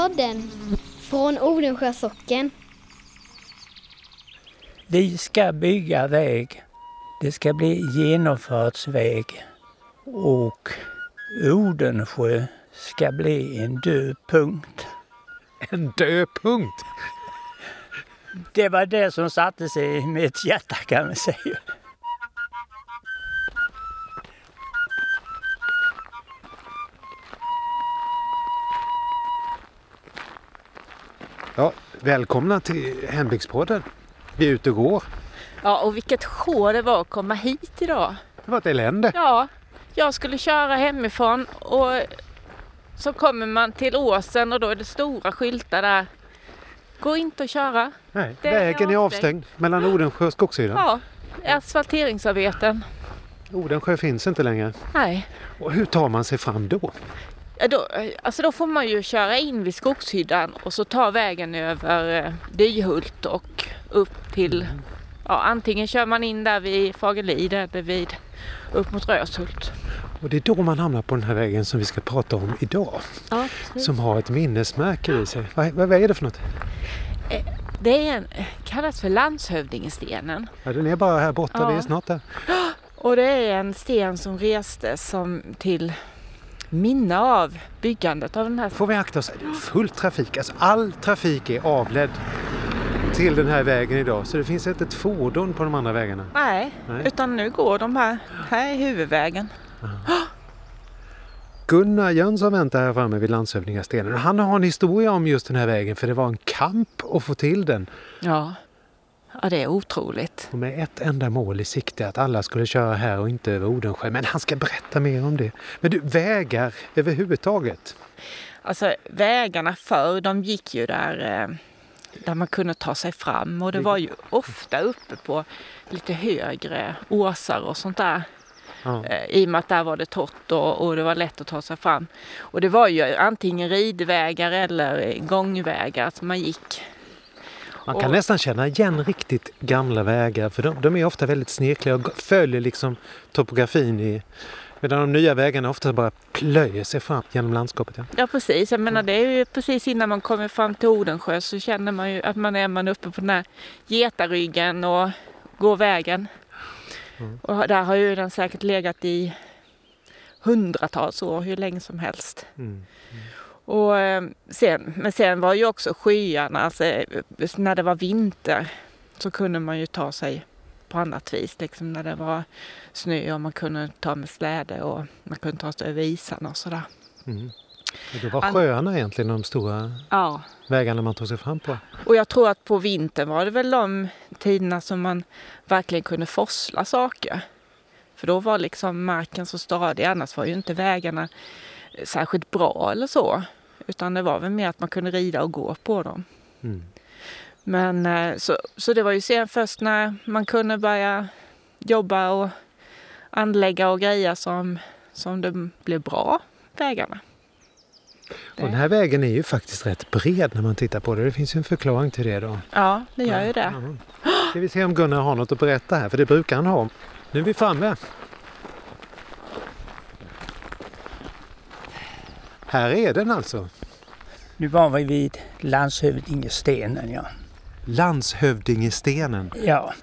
Hembygdspodden från Odensjö socken. Vi ska bygga väg. Det ska bli genomfartsväg. Och Odensjö ska bli en död punkt. En död punkt? Det var det som satte sig i mitt hjärta kan man säga. Välkomna till Hembygdspodden. Vi är ute och går. Ja, och vilket sjå det var att komma hit idag. Det var ett elände. Ja, jag skulle köra hemifrån och så kommer man till åsen och då är det stora skyltar där. Går inte att köra. Nej, det vägen är avstängd. avstängd mellan Odensjö och Skogshyddan. Ja, asfalteringsarbeten. Odensjö finns inte längre. Nej. Och hur tar man sig fram då? Då, alltså då får man ju köra in vid Skogshyddan och så ta vägen över eh, Dyhult och upp till, ja antingen kör man in där vid Fagerlid eller vid upp mot Röshult. Och det är då man hamnar på den här vägen som vi ska prata om idag. Ja, Som har ett minnesmärke i sig. Vad, vad, vad är det för något? Det är en, kallas för landshövdingestenen. Ja, den är bara här borta, Ja. vi är snart där. Och det är en sten som restes som till minne av byggandet av den här. Får vi akta oss, det är full trafik. Alltså all trafik är avledd till den här vägen idag. Så det finns inte ett fordon på de andra vägarna. Nej, Nej. utan nu går de här, här är huvudvägen. Gunnar Jönsson väntar här framme vid landshövdingastenen. Han har en historia om just den här vägen för det var en kamp att få till den. Ja. Ja, det är otroligt. Och med ett enda mål i sikte att alla skulle köra här och inte över Odensjö. Men han ska berätta mer om det. Men du, vägar överhuvudtaget. Alltså vägarna förr, de gick ju där, eh, där man kunde ta sig fram och det var ju ofta uppe på lite högre åsar och sånt där. Ja. Eh, I och med att där var det torrt och, och det var lätt att ta sig fram. Och det var ju antingen ridvägar eller gångvägar som man gick. Man kan Och- nästan känna igen riktigt gamla vägar för de, de är ofta väldigt snirkliga och följer liksom topografin i Medan de nya vägarna ofta bara plöjer sig fram genom landskapet. Ja. Ja precis, jag menar det är ju precis innan man kommer fram till Odensjö så känner man ju att man är man uppe på den här getaryggen och går vägen. Och där har ju den säkert legat i hundratals år, hur länge som helst. Mm. Och eh, sen, men sen var ju också skyarna, alltså, eh, när det var vinter så kunde man ju ta sig på annat vis. Liksom när det var snö och man kunde ta med släde och man kunde ta sig över isarna och sådär. Mm. Då var sjöarna egentligen de stora Ja. vägarna man tog sig fram på. Och jag tror att på vintern var det väl de tiderna som man verkligen kunde forsla saker. För då var liksom marken så stadig, annars var ju inte vägarna särskilt bra eller så. Utan det var väl mer att man kunde rida och gå på dem. Mm. Men eh, så, så det var ju sen först när man kunde börja jobba och anlägga och greja som, som det blev bra, vägarna. Och den här vägen är ju faktiskt rätt bred när man tittar på det. Det finns ju en förklaring till det då. Ja, det gör ju det. Ja. Ska vi se om Gunnar har något att berätta här, för det brukar han ha. Nu är vi framme. Här är den alltså. Nu var vi vid landshövdingestenen ja. Landshövdingestenen. Ja,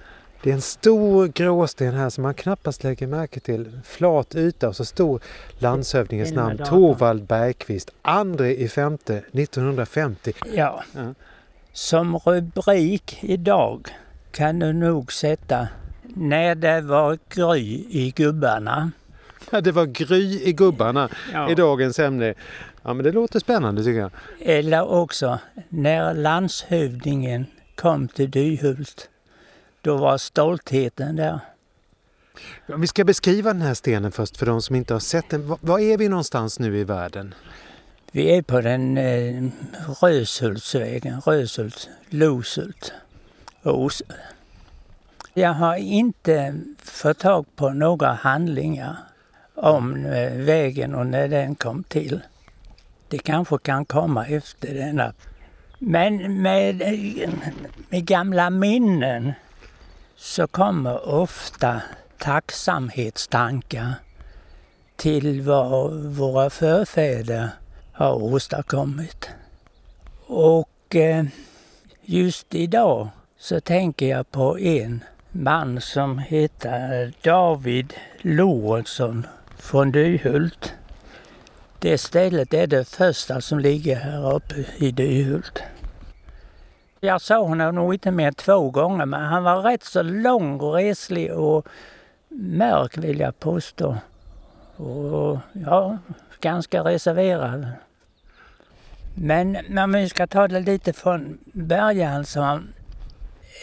Det är en stor gråsten här som man knappast lägger märke till. Flat yta och så stor landshövdingens namn. Torvald Bergqvist. Andre i femte 1950. ja. Ja. Som rubrik idag kan du nog sätta När det var gry i gubbarna. Det var gry i gubbarna Ja. i dagens ämne. Ja men det låter spännande tycker jag. Eller också när landshövdingen kom till Dyhult. Då var stoltheten där. Vi ska beskriva den här stenen först för de som inte har sett den. Var- är vi någonstans nu i världen? Vi är på den eh, Röshultsvägen, Röshult, Loshult och Jag har inte fått tag på några handlingar om eh, vägen och när den kom till. Det kanske kan komma efter denna. Men med, med gamla minnen så kommer ofta tacksamhetstankar till vad våra förfäder har åstadkommit. Och eh, just idag så tänker jag på en man som heter David Lorentzon från Dyhult. Det stället är det första som ligger här uppe i Dyhult. Jag såg honom nog inte mer än två gånger men han var rätt så lång och reslig och mörk vill jag påstå. Och ja, ganska reserverad. Men om vi ska ta det lite från början så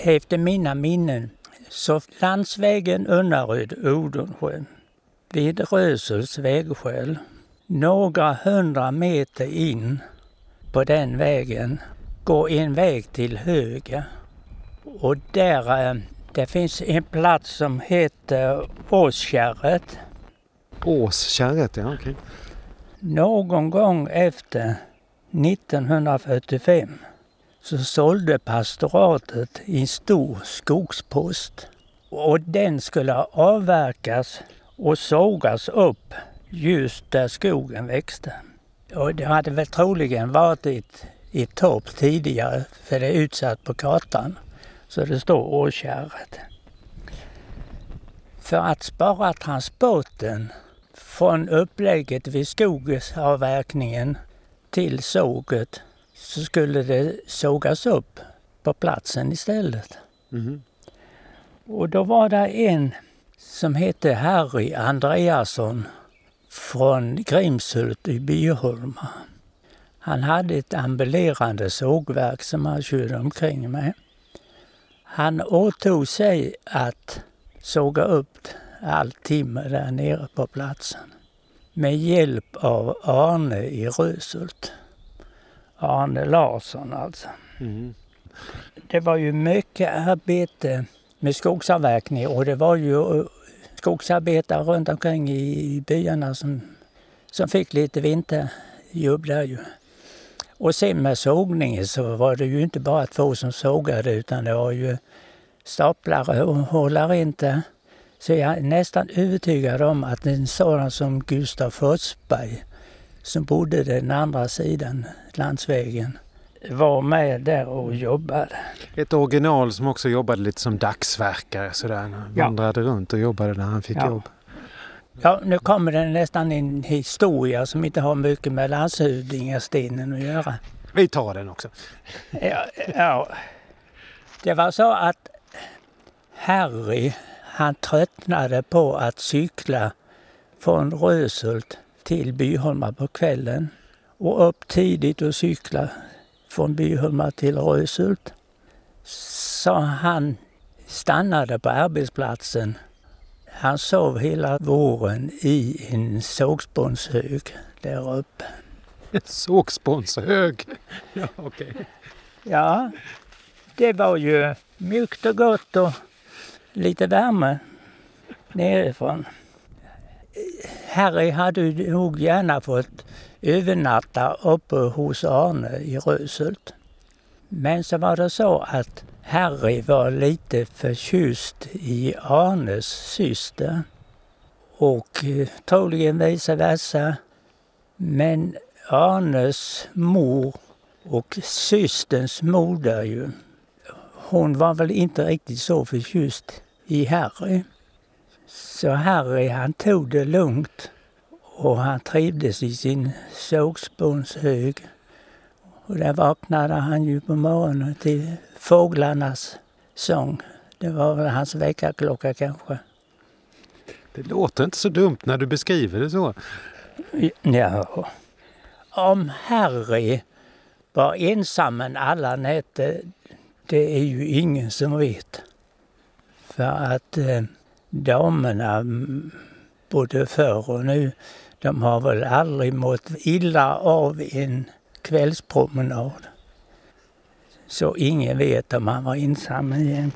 efter mina minnen så landsvägen Unnaryd-Odensjö vid Rösels vägskäl några hundra meter in på den vägen går en väg till höger. Och där eh, det finns en plats som heter Åskärret. Åskärret, ja okej. Okay. Någon gång efter 1945 så sålde pastoratet en stor skogspost. Och den skulle avverkas och sågas upp just där skogen växte. Och det hade väl troligen varit ett, ett torp tidigare för det är utsatt på kartan. Så det står Åkärret. För att spara transporten från upplägget vid skogsavverkningen till såget så skulle det sågas upp på platsen istället. Mm. Och då var det en som hette Harry Andreasson från Grimshult i Byholma. Han hade ett ambulerande sågverk som han körde omkring med. Han åtog sig att såga upp allt timmer där nere på platsen med hjälp av Arne i Röshult. Arne Larsson alltså. Mm. Det var ju mycket arbete med skogsavverkning och det var ju skogsarbetare runt omkring i byarna som, som fick lite vinterjobb där ju. Och sen med sågningen så var det ju inte bara två som sågade utan det var ju staplare och hållare inte. Så jag är nästan övertygad om att en sådan som Gustav Forsberg som bodde den andra sidan landsvägen var med där och jobbade. Ett original som också jobbade lite som dagsverkare sådär. Han ja. vandrade runt och jobbade när han fick ja. jobb. Ja, nu kommer det nästan en historia som inte har mycket med landshövdingastenen att göra. Vi tar den också. Ja, ja. Det var så att Harry, han tröttnade på att cykla från Röshult till Byholma på kvällen och upp tidigt och cykla från Byholma till Röshult. Så han stannade på arbetsplatsen. Han sov hela våren i en sågspånshög där uppe. En sågspånshög? Ja, okej. Okay. Ja, det var ju mjukt och gott och lite värme nerifrån. Harry hade nog gärna fått övernatta uppe hos Arne i Röshult. Men så var det så att Harry var lite förtjust i Arnes syster och eh, troligen vice versa. Men Arnes mor och systerns moder ju, hon var väl inte riktigt så förtjust i Harry. Så Harry han tog det lugnt och han trivdes i sin sågspånshög. Och där vaknade han ju på morgonen till fåglarnas sång. Det var väl hans väckarklocka kanske. Det låter inte så dumt när du beskriver det så. Ja. Om Harry var ensam alla nätter, det är ju ingen som vet. För att eh, damerna, både förr och nu, de har väl aldrig mått illa av en kvällspromenad. Så ingen vet om han var ensam igen.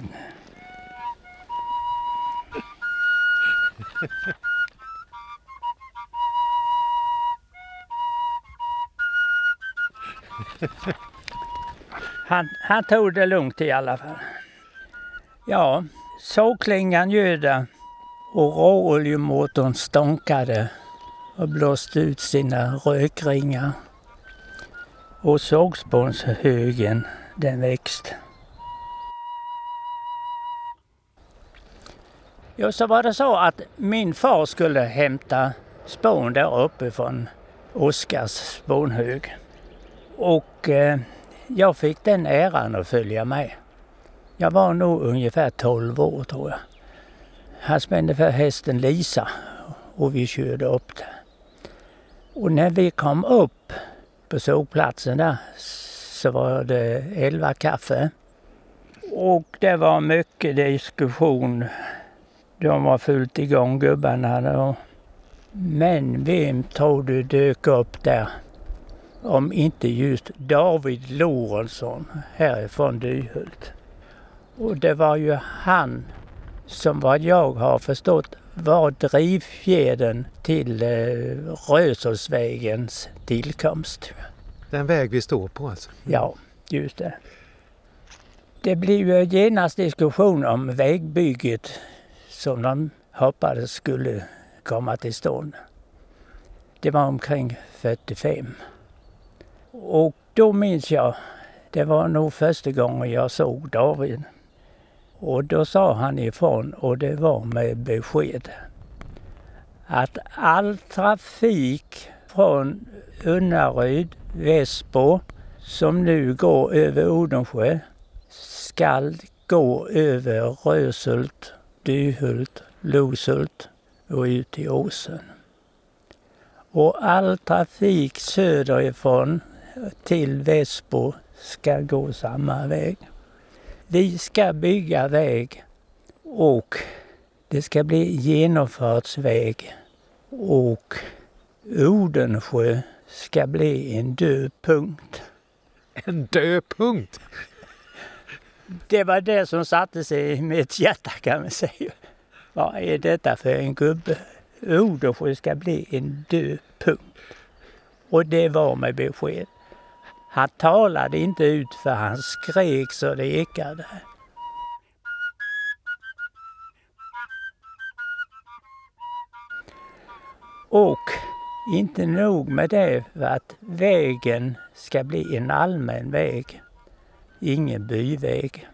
Han, han tog det lugnt i alla fall. Ja, sågklingan ljöd och råoljemotorn stånkade och blåste ut sina rökringar Och sågspånshögen, den växte. Ja, så var det så att min far skulle hämta spån där uppe från Oskars spånhög. Och eh, jag fick den äran att följa med. Jag var nog ungefär 12 år tror jag. Han spände för hästen Lisa och vi körde upp där. Och när vi kom upp på sågplatsen där så var det elva kaffe. Och det var mycket diskussion. De var fullt igång gubbarna då. Men vem tror du dök upp där? Om inte just David Lorentzon härifrån Dyhult. Och det var ju han som vad jag har förstått var drivfjädern till eh, Röshultsvägens tillkomst. Den väg vi står på alltså? Ja, just det. Det blev ju genast diskussion om vägbygget som de hoppades skulle komma till stånd. Det var omkring 45. Och då minns jag, det var nog första gången jag såg David. Och då sa han ifrån och det var med besked. Att all trafik från Unnaryd, Väsbo, som nu går över Odensjö, skall gå över Röshult, Dyhult, Loshult och ut till Åsen. Och all trafik söderifrån till Väsbo ska gå samma väg. Vi ska bygga väg och det ska bli genomfartsväg och Odensjö ska bli en död punkt. En död punkt? Det var det som satte sig i mitt hjärta kan man säga. Vad är detta för en gubbe? Odensjö ska bli en död punkt. Och det var med besked. Han talade inte ut för han skrek så det ekade. Och inte nog med det för att vägen ska bli en allmän väg, ingen byväg.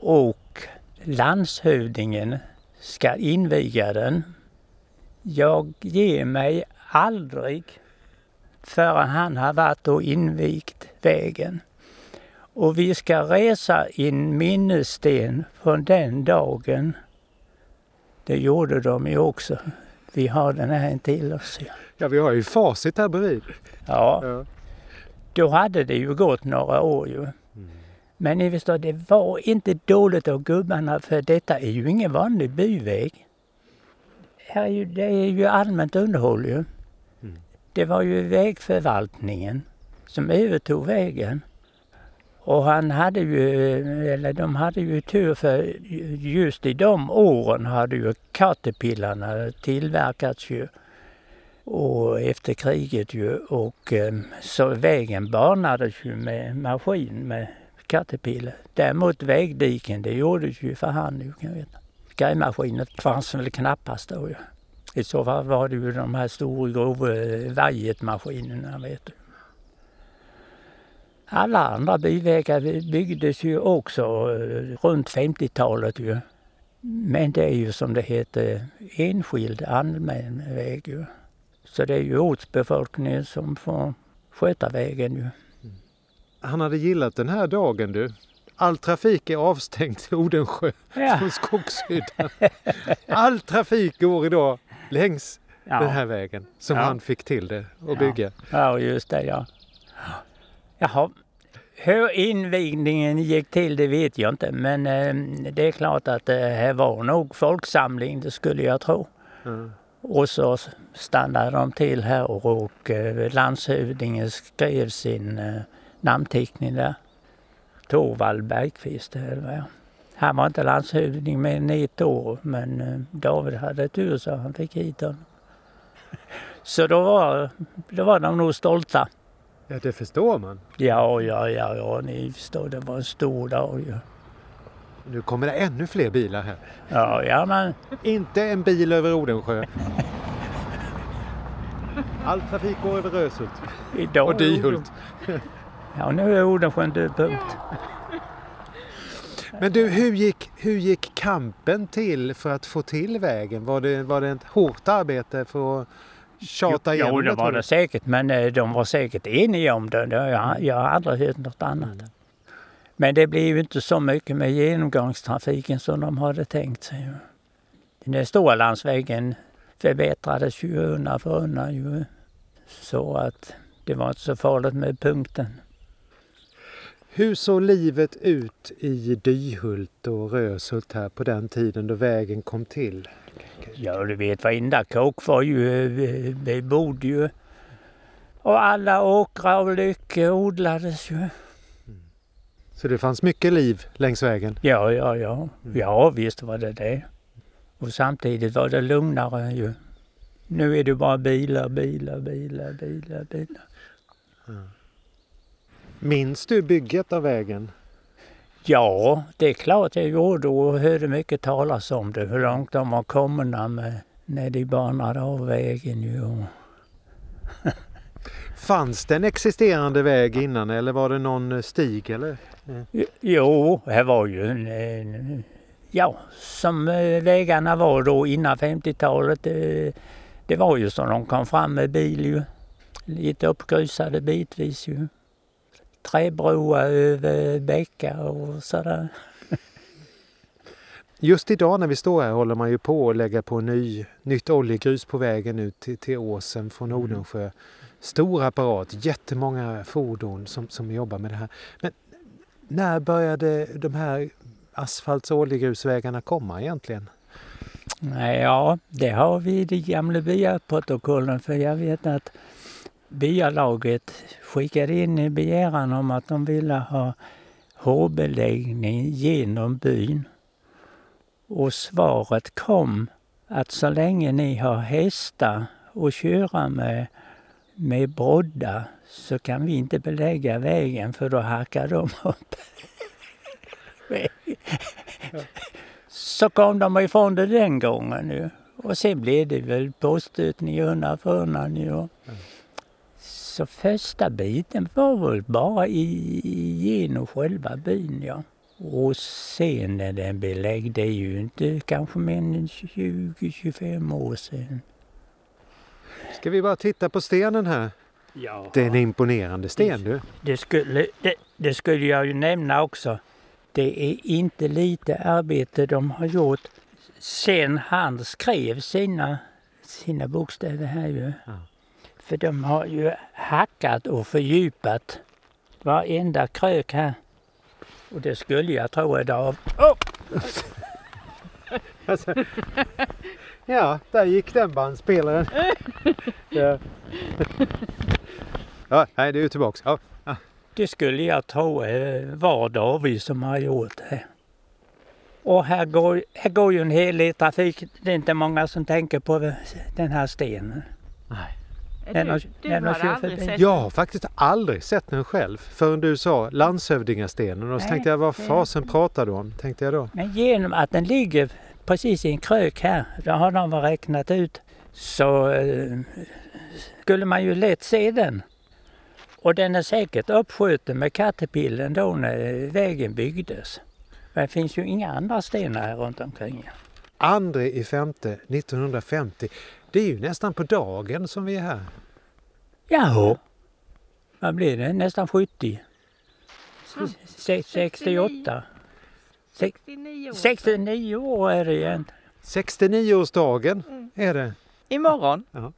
Och landshövdingen ska inviga den. Jag ger mig aldrig förrän han har varit och invigt vägen. Och vi ska resa en minnessten från den dagen. Det gjorde de ju också. Vi har den här till oss. Ja, vi har ju facit här bredvid. Ja. ja. Då hade det ju gått några år ju. Mm. Men ni förstår, det var inte dåligt av gubbarna för detta är ju ingen vanlig byväg. Här är ju, det är ju allmänt underhåll ju. Det var ju vägförvaltningen som övertog vägen. Och han hade ju, eller de hade ju tur för just i de åren hade ju Caterpillarna tillverkats ju. Och efter kriget ju och ehm, så vägen banades ju med maskin med Caterpillar. Däremot vägdiken det gjordes ju för hand. Grävmaskiner fanns väl knappast då ju. I så fall var det ju de här stora grova vajetmaskinerna vet du. Alla andra bilvägar byggdes ju också eh, runt 50-talet ju. Men det är ju som det heter enskild allmän väg ju. Så det är ju ortsbefolkningen som får sköta vägen ju. Han hade gillat den här dagen du. All trafik är avstängd till Odensjö ja. från Skogshyddan. All trafik går idag längs ja. den här vägen som ja. han fick till det att bygga. Ja, just det ja. Jaha. Hur invigningen gick till det vet jag inte men eh, det är klart att det här var nog folksamling det skulle jag tro. Mm. Och så stannade de till här och, och eh, landshövdingen skrev sin eh, namnteckning där. Torvald Bergqvist. Eller han var inte landshövding mer än ett år men eh, David hade tur så han fick hit honom. Så då var, då var de nog stolta. Ja, det förstår man. Ja, ja, ja, ja, ni förstår. Det var en stor dag ju. Nu kommer det ännu fler bilar här. Ja, ja men... Inte en bil över Odensjö. All trafik går över Röshult. Idag och Dyhult. Ja, nu är Odensjö en död punkt. Men du, hur gick, hur gick kampen till för att få till vägen? Var det, var det ett hårt arbete för att tjata igenom det? Jo, det var det säkert, men eh, de var säkert eniga om det. Jag, jag har aldrig hört något annat. Mm. Men det blev ju inte så mycket med genomgångstrafiken som de hade tänkt sig. Den stora landsvägen förbättrades ju undan för undan ju. Så att det var inte så farligt med punkten. Hur såg livet ut i Dyhult och Röshult här på den tiden då vägen kom till? Ja, du vet varenda kåk var ju, vi bodde ju och alla åkrar och lyckor odlades ju. Så det fanns mycket liv längs vägen? Ja, ja, ja. Mm. Ja, visst var det det. Och samtidigt var det lugnare ju. Nu är det bara bilar, bilar, bilar, bilar, bilar. Mm. Minns du bygget av vägen? Ja, det är klart jag gjorde och hörde mycket talas om det. Hur långt de var komna med när de banade av vägen. Ju. Fanns det en existerande väg innan eller var det någon stig eller? Jo, det var ju en, ja, som eh, vägarna var då innan 50-talet. Det, det var ju så de kom fram med bil ju. Lite uppgrusade bitvis ju. Träbroar över bäckar och sådär. Just idag när vi står här håller man ju på att lägga på ny, nytt oljegrus på vägen ut till, till åsen från Odensjö. Mm. Stor apparat, jättemånga fordon som, som jobbar med det här. Men när började de här asfalts och oljegrusvägarna komma egentligen? Ja, det har vi i de gamla byaprotokollen för jag vet att byalaget skickade in en begäran om att de ville ha hårbeläggning genom byn. Och svaret kom att så länge ni har hästar att köra med, med brodda så kan vi inte belägga vägen för då hackar de upp. så kom de ifrån det den gången. Och sen blev det väl påstötning undan för undan ju. Mm. Så första biten var väl bara igenom själva byn ja. Och sen är den belagd, det är ju inte kanske mer än 20-25 år sedan. Ska vi bara titta på stenen här? Ja. Det är en imponerande sten du. Det skulle, det, det skulle jag ju nämna också. Det är inte lite arbete de har gjort sen han skrev sina, sina bokstäver här ju. Ja. För de har ju hackat och fördjupat varenda krök här. Och det skulle jag tro är av. Oh! alltså, ja, där gick den bandspelaren. ja. ja, nej, du är tillbaks. Ja. ja. Det skulle jag tro var David som har gjort det. Och här går, här går ju en hel del trafik. Det är inte många som tänker på den här stenen. Nej. Den du, den har, aldrig sett Jag har faktiskt aldrig sett den själv förrän du sa landshövdingastenen och så Nej, tänkte jag vad fasen pratar du om? Tänkte jag då. Men genom att den ligger precis i en krök här, det har de räknat ut, så eh, skulle man ju lätt se den. Och den är säkert uppskjuten med kattepillen då när vägen byggdes. Men det finns ju inga andra stenar här runt omkring. Andre i femte 1950. Det är ju nästan på dagen som vi är här. Ja, vad blir det? Nästan 70. 68. 69 år. 69 år är det egentligen. 69-årsdagen mm. är det. Imorgon. Ja.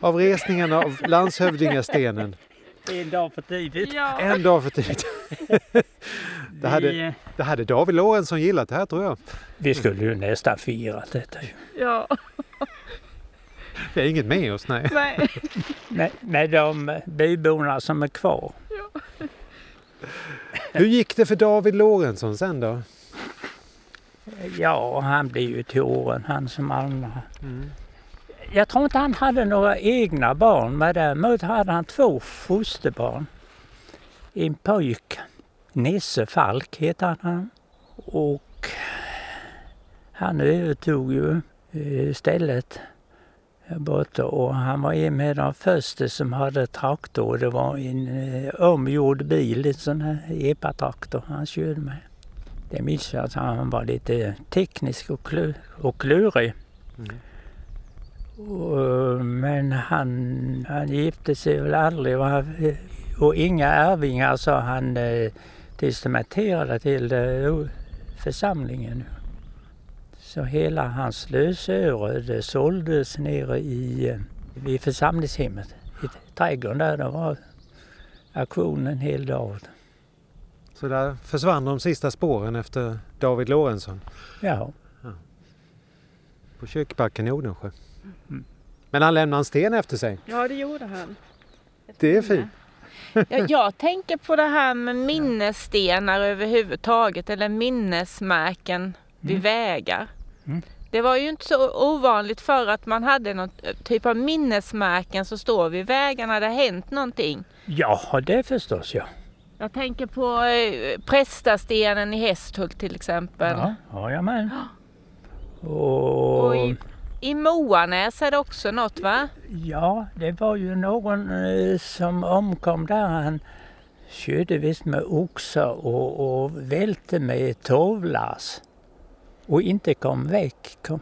Av resningen av landshövdingastenen. En dag för tidigt. Ja. En dag för tidigt. det, hade, det hade David Lorentzon gillat det här tror jag. Vi skulle ju nästan fira detta Ja. Det är inget med oss, nej. Nej. med, med de byborna som är kvar. Ja. Hur gick det för David Lorentzon sen då? Ja, han blev ju till åren, han som alla. Mm. Jag tror inte han hade några egna barn, men däremot hade han två fosterbarn. En pojk, Nisse Falk heter han. Och han övertog ju eh, stället borta och han var en av de första som hade traktor. Det var en eh, omgjord bil, en sån här epatraktor han körde med. Det minns jag att han var lite teknisk och, klur, och klurig. Mm. Och, men han, han gifte sig väl aldrig och, och inga ärvingar så han eh, testamenterade till eh, församlingen. Så hela hans lösöre såldes nere i, eh, vid församlingshemmet i trädgården där. Det var auktion en hel dag. Så där försvann de sista spåren efter David Lorentzon? Ja. ja. På kyrkbacken i Odensjö? Mm. Men han lämnade en sten efter sig? Ja, det gjorde han. Det är fint. Ja, jag tänker på det här med minnesstenar överhuvudtaget eller minnesmärken mm. vid vägar. Mm. Det var ju inte så ovanligt för att man hade någon typ av minnesmärken som står vid vägarna det hänt någonting. Ja, det förstås ja. Jag tänker på eh, Prästastenen i Hästhult till exempel. Ja, ja jag med. Och, och i, i Moanäs är det också något va? Ja, det var ju någon eh, som omkom där. Han körde visst med oxar och, och välte med tovlas. och inte kom väck. Kom,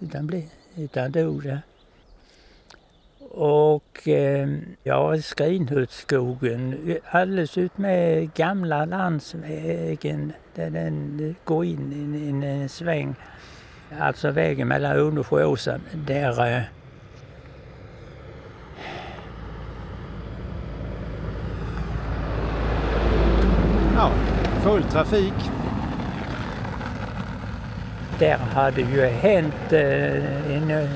utan, blev, utan dog där. Och eh, ja, Skrinhultsskogen, alldeles ut med gamla landsvägen där den går in i en, sväng. Alltså vägen mellan Undersjö och Åsen. Där eh, Ja, full trafik. Där hade ju hänt eh, en,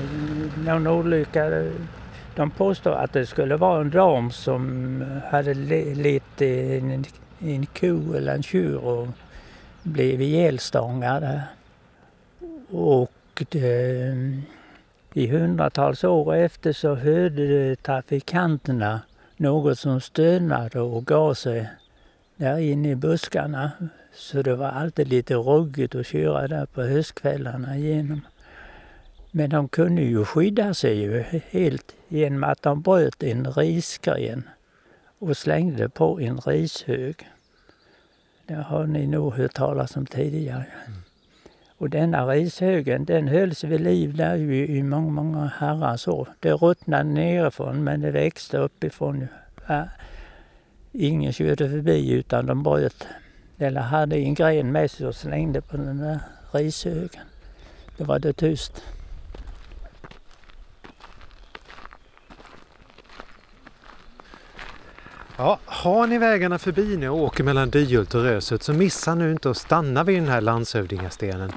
någon olycka de påstår att det skulle vara en dam som hade lett en, en ko eller en tjur och blev ihjälstångad. Och det, i hundratals år efter så hörde trafikanterna något som stönade och gav sig där inne i buskarna. Så det var alltid lite ruggigt att köra där på höstkvällarna igenom. Men de kunde ju skydda sig ju helt genom att de bröt en risgren och slängde på en rishög. Det har ni nog hört talas om tidigare. Mm. Och denna rishögen den hölls vid liv där ju i många, många herrans år. Det ruttnade nerifrån men det växte uppifrån. Ja. Ingen körde förbi utan de bröt eller hade en gren med sig och slängde på den där rishögen. Då var det tyst. Ja, har ni vägarna förbi nu och åker mellan Dyhult och Röshult så missa nu inte att stanna vid den här landshövdingastenen.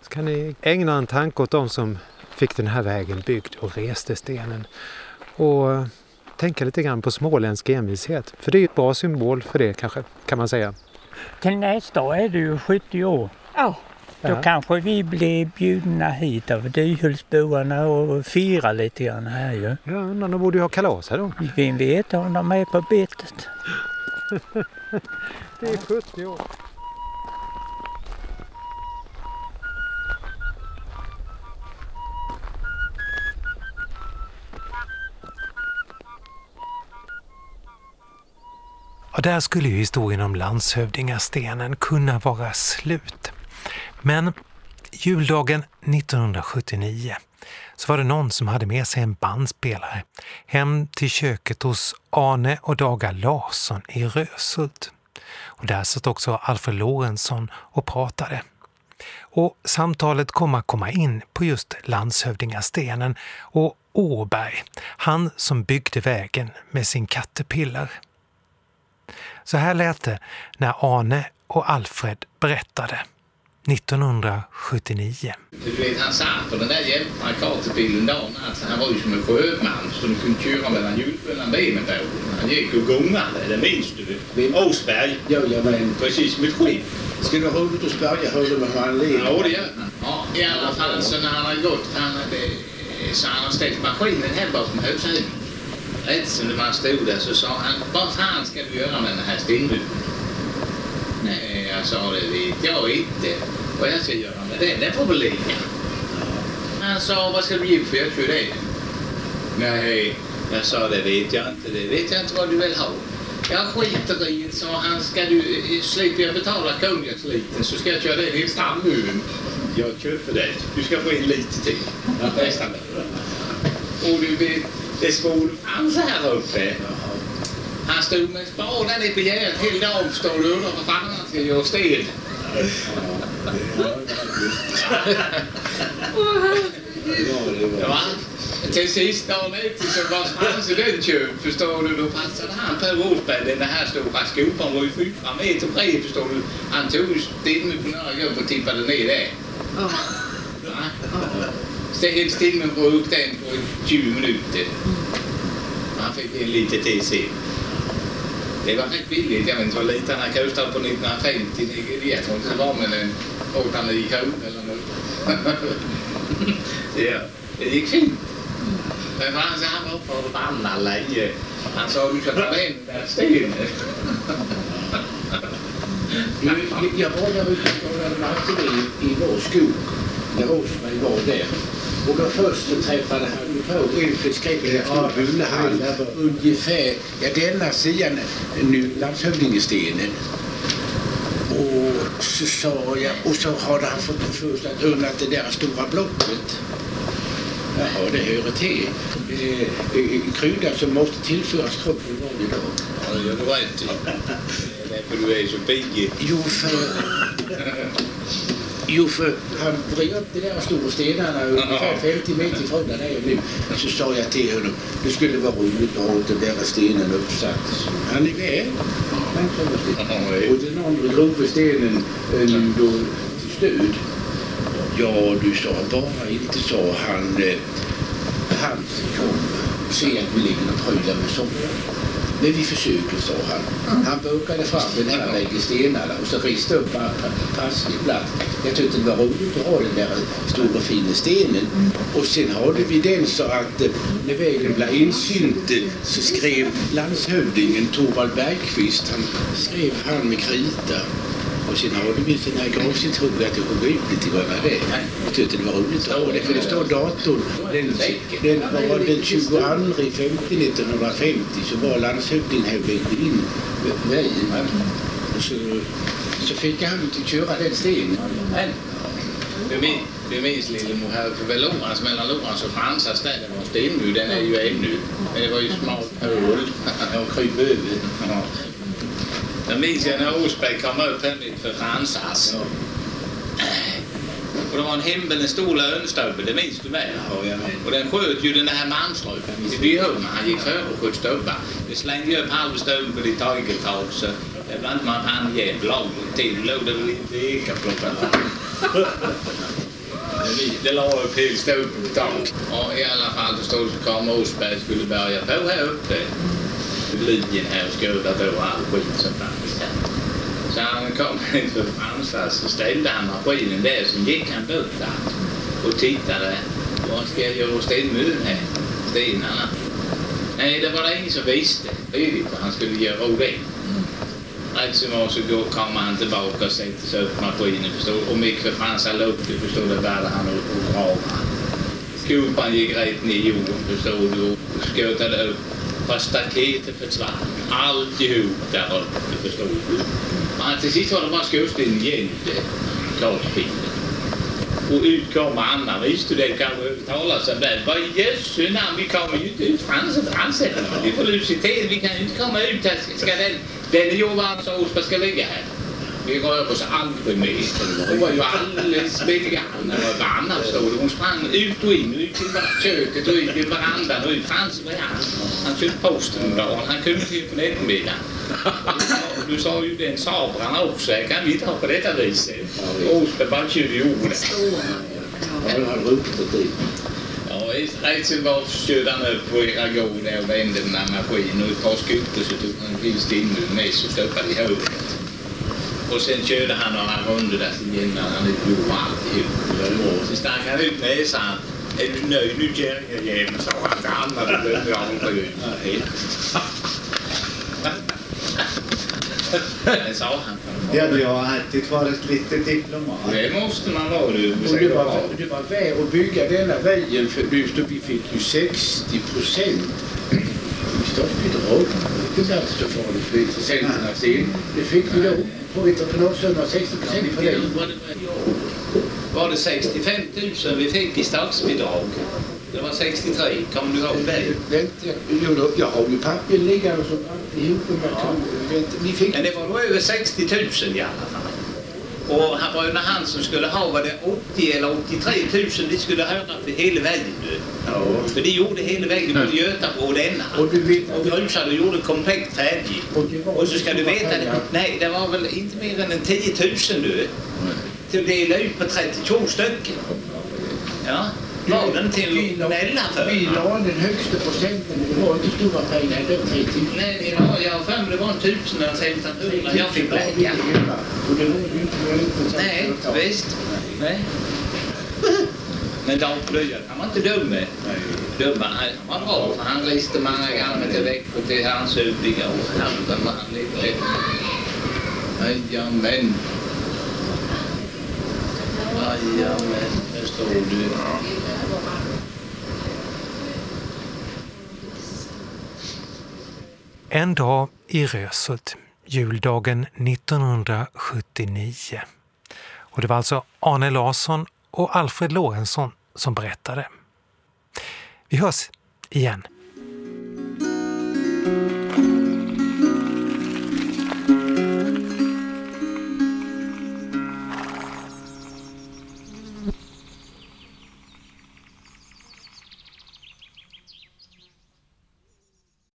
Så kan ni ägna en tanke åt de som fick den här vägen byggd och reste stenen. Och tänka lite grann på småländsk envishet. För det är ett bra symbol för det kanske, kan man säga. Till nästa år är det ju 70 år. Ja. Då kanske vi blir bjudna hit av Dyhultsboarna och fira lite grann här ju. Ja, undrar de borde ju ha kalas här då. Vem vet om de är på betet. det är 70 år. Och där skulle ju historien om landshövdingastenen kunna vara slut. Men juldagen 1979 så var det någon som hade med sig en bandspelare hem till köket hos Arne och Daga Larsson i Röshult. Och där satt också Alfred Lorentzon och pratade. Och samtalet kom att komma in på just landshövdingastenen och Åberg, han som byggde vägen med sin kattepiller. Så här lät det när Arne och Alfred berättade. 1979. Du vet, han satt på den där jämna kartebilen dagen alltså, Han var ju som en sjöman så du kunde köra mellan mellan benen på. Han gick och gungade, det minns du? Vid Åsberg. Jajamän. Precis som ett skepp. Ska du roligt att spöja hur det med hur han lever? Ja, det gör han. Ja, I alla fall så när han har gått, han, det, så han har ställt maskinen här bakom huset. Rätt som när man stod där så sa han, vad fan ska du göra med den här stenduken? Nej, jag sa det vet jag inte vad jag ska göra med den. Den får väl ligga. Han sa, vad ska du ge för jag kör det? Nej, jag sa det vet jag inte. Det vet jag inte vad du vill ha. Jag skiter i det, sa han. Ska du, slipper jag betala konjaksliten så ska jag köra den i Stammuren. Jag köper det. Du ska få in lite till. Nästan. Och du vet, det svor fanns här uppe. Han stod med spaden nere på gärdet hela dagen förstår du. Undrar vad fan han ska göra sten. Ja, till sist dagen efter så var hans den köpt förstår du. Då passade han på Åsberg. Den här stora skopan var ju fyra meter bred förstår du. Han tog stimmen på några gånger och tippade ner det. Ja. Ställde stimmen på upp den på 20 minuter. Han fick en lite till sen. Det var rätt billigt. Jag vet inte vad lite han kostade på 1950. Jag tror inte det var men en 8-9 kronor eller något. ja, det gick fint. Men han, han var förbannad länge. Han sa du ska ta den där stenen. Jag var där ute och lantade i, i vår skog när Rosberg var där. Och då först träffade han på en förskräcklig avbundna hand ungefär, ja denna sidan nu landshövdingestenen. Och så sa jag, och så hade han fått för sig att undra det där stora blocket. Jaha, det hör till. Eh, krydda som måste tillföras kroppen varje dag. Ja, det gör du rätt i. Det är därför du är så pigg. Jo, för... Jo, för han vred de där stora stenarna ungefär 50 meter ifrån där jag nu. Så sa jag till honom, det skulle vara roligt att ha den där stenen uppsatt. Han är väl. Och den andra grova stenen eh, nu då till stöd. Ja, du sa bara inte så. Han, eh, han kom se att vi ligger och prylar med sommar. Men vi försöker, sa han. Han bokade fram den här bägge stenarna och så riste upp passiblatt. Jag tyckte det var roligt att ha den där stora fina stenen. Och sen hade vi den så att eh, när vägen blev insynt eh, så skrev landshövdingen Torvald Bergqvist, han skrev han med krita. Och sen har vi den här gravsintron att får gå ut lite grann det. Jag tyckte det var roligt att ha det för det står datorn. Den, den var den 22 i 50 1950 så var landshövdingen här vägde in vägen. Och så, så fick han till köra den stenen. Du minns, du minns Lillemor här för Lorentz, mellan Lorentz och Fransas där, det var stenmur, den är ju ännu. Men det var ju smalt hål. Och kryp över. Jag minns jag när Osberg kom upp här för Fransas. Och det var en himmel, en stor lönstubbe, det minns du väl? Ja. Och den sköt ju den här Malmström i byhörnan. Han gick före och sköt stubbar. Det slängde upp halv stubbe i tageltag så det blev inte man hann ge lag till. låg det väl lite ekaplockar. Det la upp helt stubbe på tak. Och i alla fall så stod så kom Osberg skulle börja på här uppe linjen eh, här och skruvat på all skit som fanns där. Så han kom inför Fransas så ställde han maskinen där så gick han bort där och tittade. Vad ska jag göra stenmuren här? Stenarna? Nej, det var det ingen som visste riktigt vad han skulle göra av det. Rätt som var så går, kommer han tillbaka och sätter sig upp maskinen förstår Och mycket Fransar lukte förstår du, började han att grava. Skopan gick rätt ner i jorden förstår du och skötade upp Fast staketet försvann. Alltihop där uppe förstår du. Men till sist var det bara skorstenen igen. Klart fint. Och ut kommer Anna. Visste du det kanske övertala sig väl. Vad i jösse namn, vi kommer ju inte ut. Frans och Vi får lucitet, vi kan ju inte komma ut här. Ska den, den är Johan sa Osberg ska ligga här. Vi rör oss aldrig mer. Hon var ju alldeles begrann. Vad annars stod Hon sprang ut och in, ut till köket och ut till verandan och ut. Frans var han. Han köpte posten dagen. Han kunde till på eftermiddagen. Du sa ju den sabrarna också. Kan vi inte ha på detta viset? Osberg bara körde i ordet. Ja, som var körde han upp på era gård där och vände den här maskinen och ett par skutor så tog han en fin stimmel med så stoppade i huvudet. Och sen körde han några runder där igen när han inte gjorde alltihop. Så stack han ut näsan. Är du nöjd nu kärringjäveln? sa han till Anna. Det blev jag aldrig ut. Det sa han. Ja, du har alltid varit lite diplomat. Det måste man vara du. Och det var, det var värt att bygga denna vägen för vi fick ju 60 procent statsbidrag. Det är inte alls så farligt för intressenterna sen. Det fick vi då på entreprenadsumma 60 procent för det. Var det 65 000 vi fick i statsbidrag? Det var 63, kommer du ihåg det? Vänta, jag har ju papper liggande som alltihop. Ja. Ni fick... Men det var då över 60 000 i alla fall. Och bröderna Hansson skulle ha, var det 80 eller 83 000, de skulle höra för hela nu. Ja. För de gjorde hela vägen både Götabro och denna. Och du vet... Och grusade och gjorde komplett färdig. Och, och så ska du veta, det, nej det var väl inte mer än en 10 000 nu. Till att dela ut på 32 stycken. Ja. Var den till Nella för? Vi la den högsta procenten. Det var inte stora pengar. Det var 3 000. Nej, jag har för mig det var en tusen eller 1500 jag fick lägga. Och det var ju inte möjligt. Nej, visst. Nej. Men Dan Plöjer, han var inte dum med. Dumma, han var bra för han reste många gånger till Växjö till hans och handen var han lite... Jajamän. Jajamän, där står du. En dag i Röshult, juldagen 1979. Och det var alltså Arne Larsson och Alfred Lorentzon som berättade. Vi hörs igen.